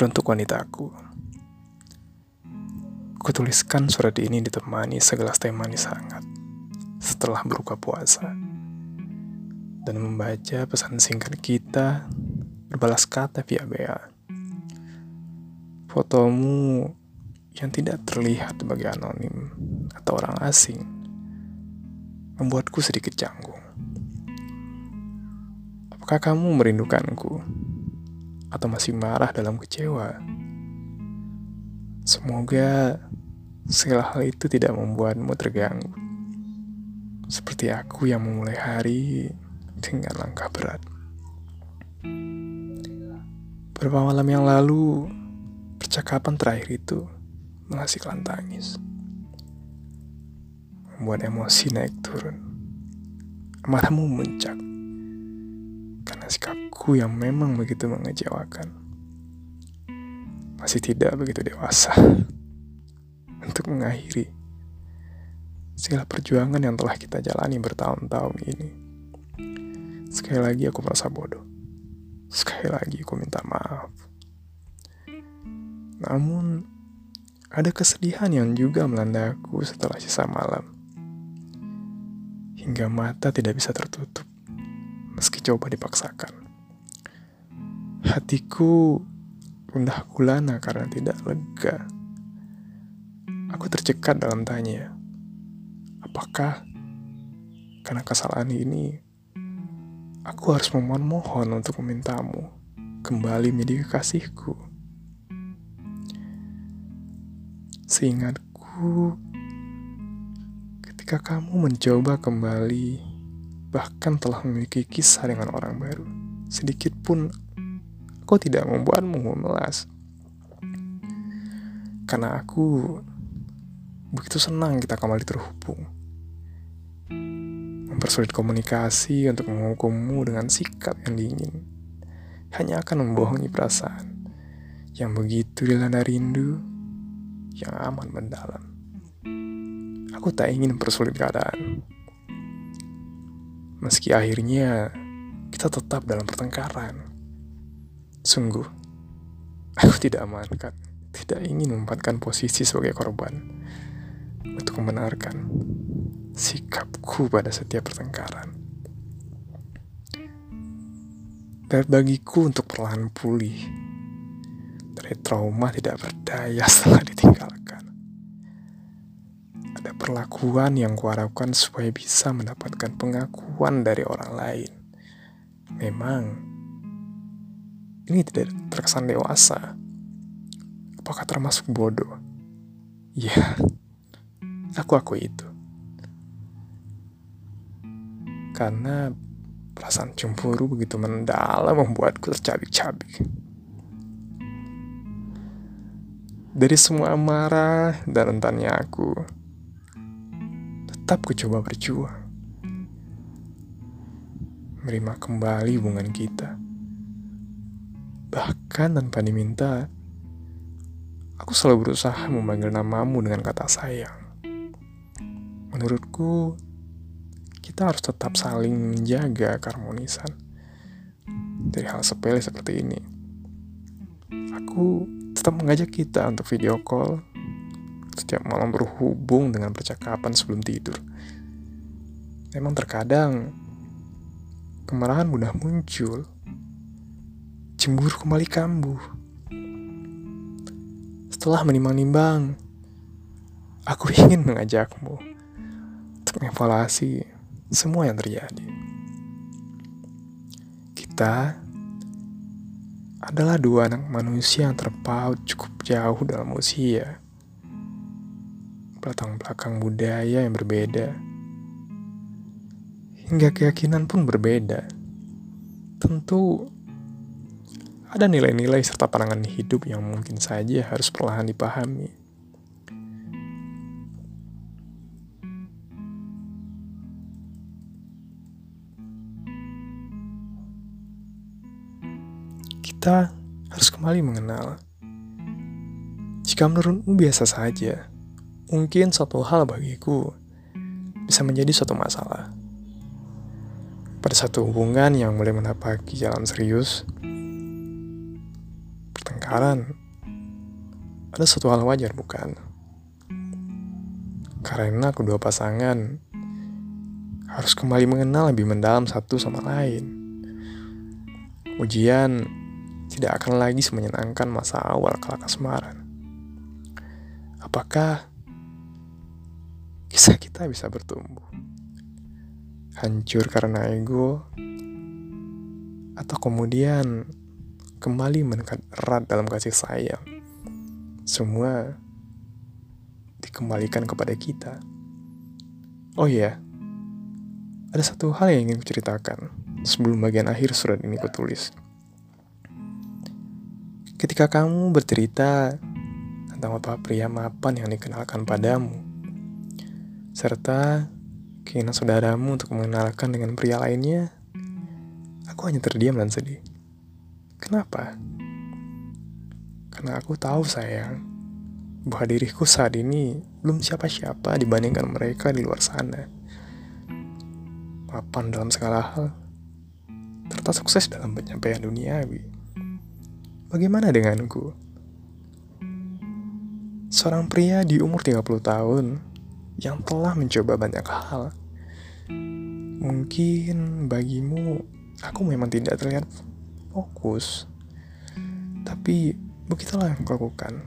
Teruntuk wanitaku. Kutuliskan surat ini ditemani segelas teh manis hangat setelah berbuka puasa. Dan membaca pesan singkat kita berbalas kata via BA. Fotomu yang tidak terlihat sebagai anonim atau orang asing membuatku sedikit canggung. Apakah kamu merindukanku? Atau masih marah dalam kecewa? Semoga segala hal itu tidak membuatmu terganggu. Seperti aku yang memulai hari dengan langkah berat. Beberapa malam yang lalu, percakapan terakhir itu menghasilkan tangis. Membuat emosi naik turun. Amarahmu memuncak karena sikapku yang memang begitu mengecewakan. Masih tidak begitu dewasa untuk mengakhiri segala perjuangan yang telah kita jalani bertahun-tahun ini. Sekali lagi aku merasa bodoh. Sekali lagi aku minta maaf. Namun, ada kesedihan yang juga melanda aku setelah sisa malam. Hingga mata tidak bisa tertutup meski coba dipaksakan. Hatiku rendah gulana karena tidak lega. Aku tercekat dalam tanya, apakah karena kesalahan ini aku harus memohon-mohon untuk memintamu kembali menjadi kekasihku. Seingatku, ketika kamu mencoba kembali bahkan telah memiliki kisah dengan orang baru. Sedikit pun aku tidak membuatmu memelas. Karena aku begitu senang kita kembali terhubung. Mempersulit komunikasi untuk menghukummu dengan sikap yang dingin. Hanya akan membohongi perasaan yang begitu dilanda rindu yang aman mendalam. Aku tak ingin mempersulit keadaan. Meski akhirnya kita tetap dalam pertengkaran. Sungguh, aku tidak amankan, tidak ingin memempatkan posisi sebagai korban untuk membenarkan sikapku pada setiap pertengkaran. Dan bagiku untuk perlahan pulih dari trauma tidak berdaya setelah ditinggalkan perlakuan yang kuharapkan supaya bisa mendapatkan pengakuan dari orang lain. Memang, ini tidak terkesan dewasa. Apakah termasuk bodoh? Ya, aku aku itu. Karena perasaan cemburu begitu mendalam membuatku tercabik-cabik. Dari semua amarah dan rentannya aku, tetap ku coba berjuang. Menerima kembali hubungan kita. Bahkan tanpa diminta, aku selalu berusaha memanggil namamu dengan kata sayang. Menurutku, kita harus tetap saling menjaga keharmonisan dari hal sepele seperti ini. Aku tetap mengajak kita untuk video call setiap malam berhubung dengan percakapan sebelum tidur. Memang terkadang kemarahan mudah muncul, cemburu kembali kambuh. Setelah menimbang-nimbang, aku ingin mengajakmu untuk mengevaluasi semua yang terjadi. Kita adalah dua anak manusia yang terpaut cukup jauh dalam usia latar belakang budaya yang berbeda, hingga keyakinan pun berbeda. Tentu ada nilai-nilai serta pandangan hidup yang mungkin saja harus perlahan dipahami. Kita harus kembali mengenal. Jika menurutmu biasa saja, mungkin satu hal bagiku bisa menjadi suatu masalah. Pada satu hubungan yang mulai menapaki jalan serius, pertengkaran ada satu hal wajar bukan? Karena kedua pasangan harus kembali mengenal lebih mendalam satu sama lain. Ujian tidak akan lagi semenyenangkan masa awal kelak asmaran. Apakah kisah kita bisa bertumbuh? Hancur karena ego? Atau kemudian kembali mendekat erat dalam kasih sayang? Semua dikembalikan kepada kita. Oh iya, ada satu hal yang ingin kuceritakan sebelum bagian akhir surat ini kutulis. Ketika kamu bercerita tentang bapak pria mapan yang dikenalkan padamu, serta keinginan saudaramu untuk mengenalkan dengan pria lainnya, aku hanya terdiam dan sedih. Kenapa? Karena aku tahu sayang, bahwa diriku saat ini belum siapa-siapa dibandingkan mereka di luar sana. Mapan dalam segala hal, serta sukses dalam pencapaian duniawi. Bagaimana denganku? Seorang pria di umur 30 tahun yang telah mencoba banyak hal. Mungkin bagimu aku memang tidak terlihat fokus. Tapi begitulah yang kulakukan.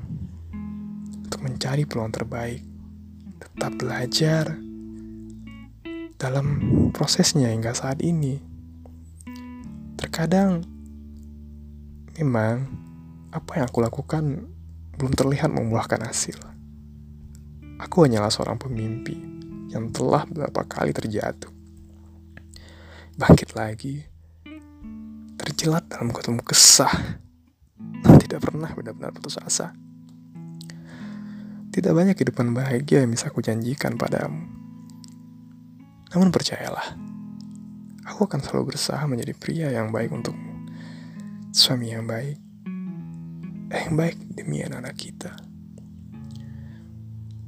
Untuk mencari peluang terbaik. Tetap belajar dalam prosesnya hingga saat ini. Terkadang Memang, apa yang aku lakukan belum terlihat membuahkan hasil. Aku hanyalah seorang pemimpi yang telah beberapa kali terjatuh. Bangkit lagi, terjelat dalam ketemu kesah, dan tidak pernah benar-benar putus asa. Tidak banyak kehidupan bahagia yang bisa aku janjikan padamu. Namun percayalah, aku akan selalu berusaha menjadi pria yang baik untukmu suami yang baik, yang baik demi anak-anak kita.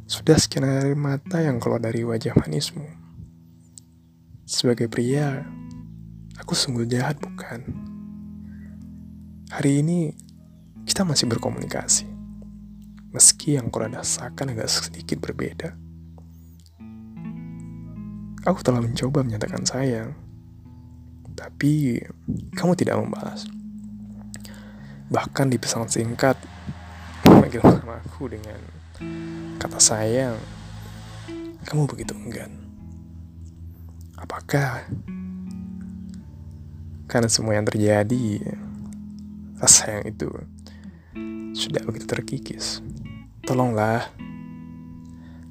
Sudah sekian air mata yang keluar dari wajah manismu. Sebagai pria, aku sungguh jahat bukan? Hari ini kita masih berkomunikasi. Meski yang kau rasakan agak sedikit berbeda. Aku telah mencoba menyatakan sayang. Tapi kamu tidak membalas. Bahkan di pesan singkat, memanggil aku dengan kata sayang, kamu begitu enggan. Apakah karena semua yang terjadi, rasa sayang itu sudah begitu terkikis? Tolonglah,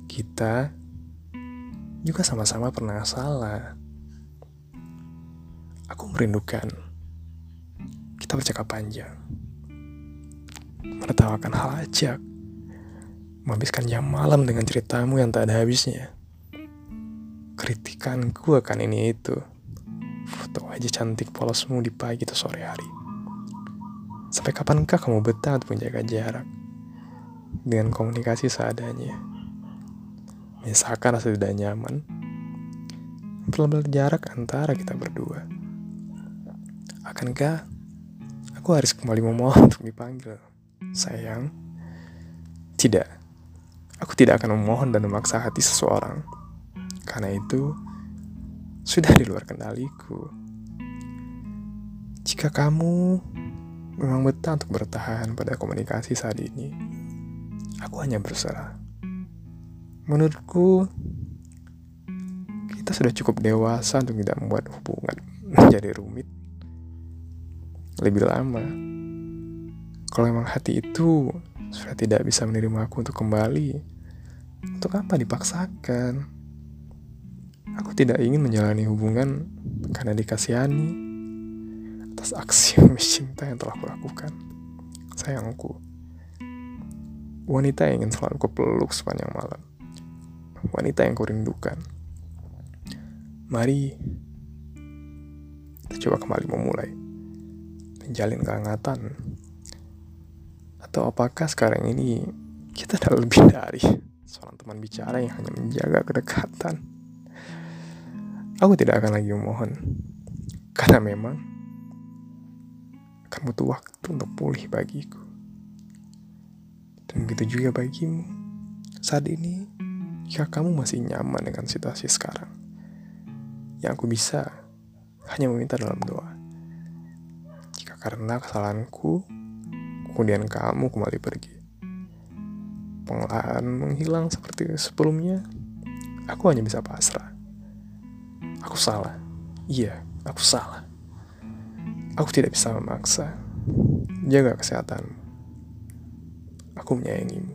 kita juga sama-sama pernah salah. Aku merindukan kita bercakap panjang menertawakan hal ajak, menghabiskan jam malam dengan ceritamu yang tak ada habisnya. Kritikanku akan ini itu. Foto aja cantik polosmu di pagi atau sore hari. Sampai kapankah kamu betah untuk menjaga jarak? Dengan komunikasi seadanya. Misalkan rasa tidak nyaman. Pelan-pelan jarak antara kita berdua. Akankah aku harus kembali memohon untuk dipanggil? Sayang. Aku tidak akan memohon dan memaksa hati seseorang. Karena itu sudah di luar kendaliku. Jika kamu memang betah untuk bertahan pada komunikasi saat ini, aku hanya berserah. Menurutku, kita sudah cukup dewasa untuk tidak membuat hubungan menjadi rumit lebih lama. Kalau memang hati itu sudah tidak bisa menerima aku untuk kembali, untuk apa dipaksakan? Aku tidak ingin menjalani hubungan karena dikasihani atas aksi mencinta yang telah kulakukan. Sayangku, wanita yang ingin selalu kupeluk sepanjang malam. Wanita yang kurindukan. Mari kita coba kembali memulai menjalin kehangatan atau apakah sekarang ini kita adalah lebih dari seorang teman bicara yang hanya menjaga kedekatan? Aku tidak akan lagi memohon, karena memang akan butuh waktu untuk pulih bagiku. Dan begitu juga bagimu. Saat ini, jika kamu masih nyaman dengan situasi sekarang, yang aku bisa hanya meminta dalam doa. Jika karena kesalahanku, kemudian kamu kembali pergi. Pengelaan menghilang seperti sebelumnya, aku hanya bisa pasrah. Aku salah. Iya, aku salah. Aku tidak bisa memaksa. Jaga kesehatanmu. Aku menyayangimu.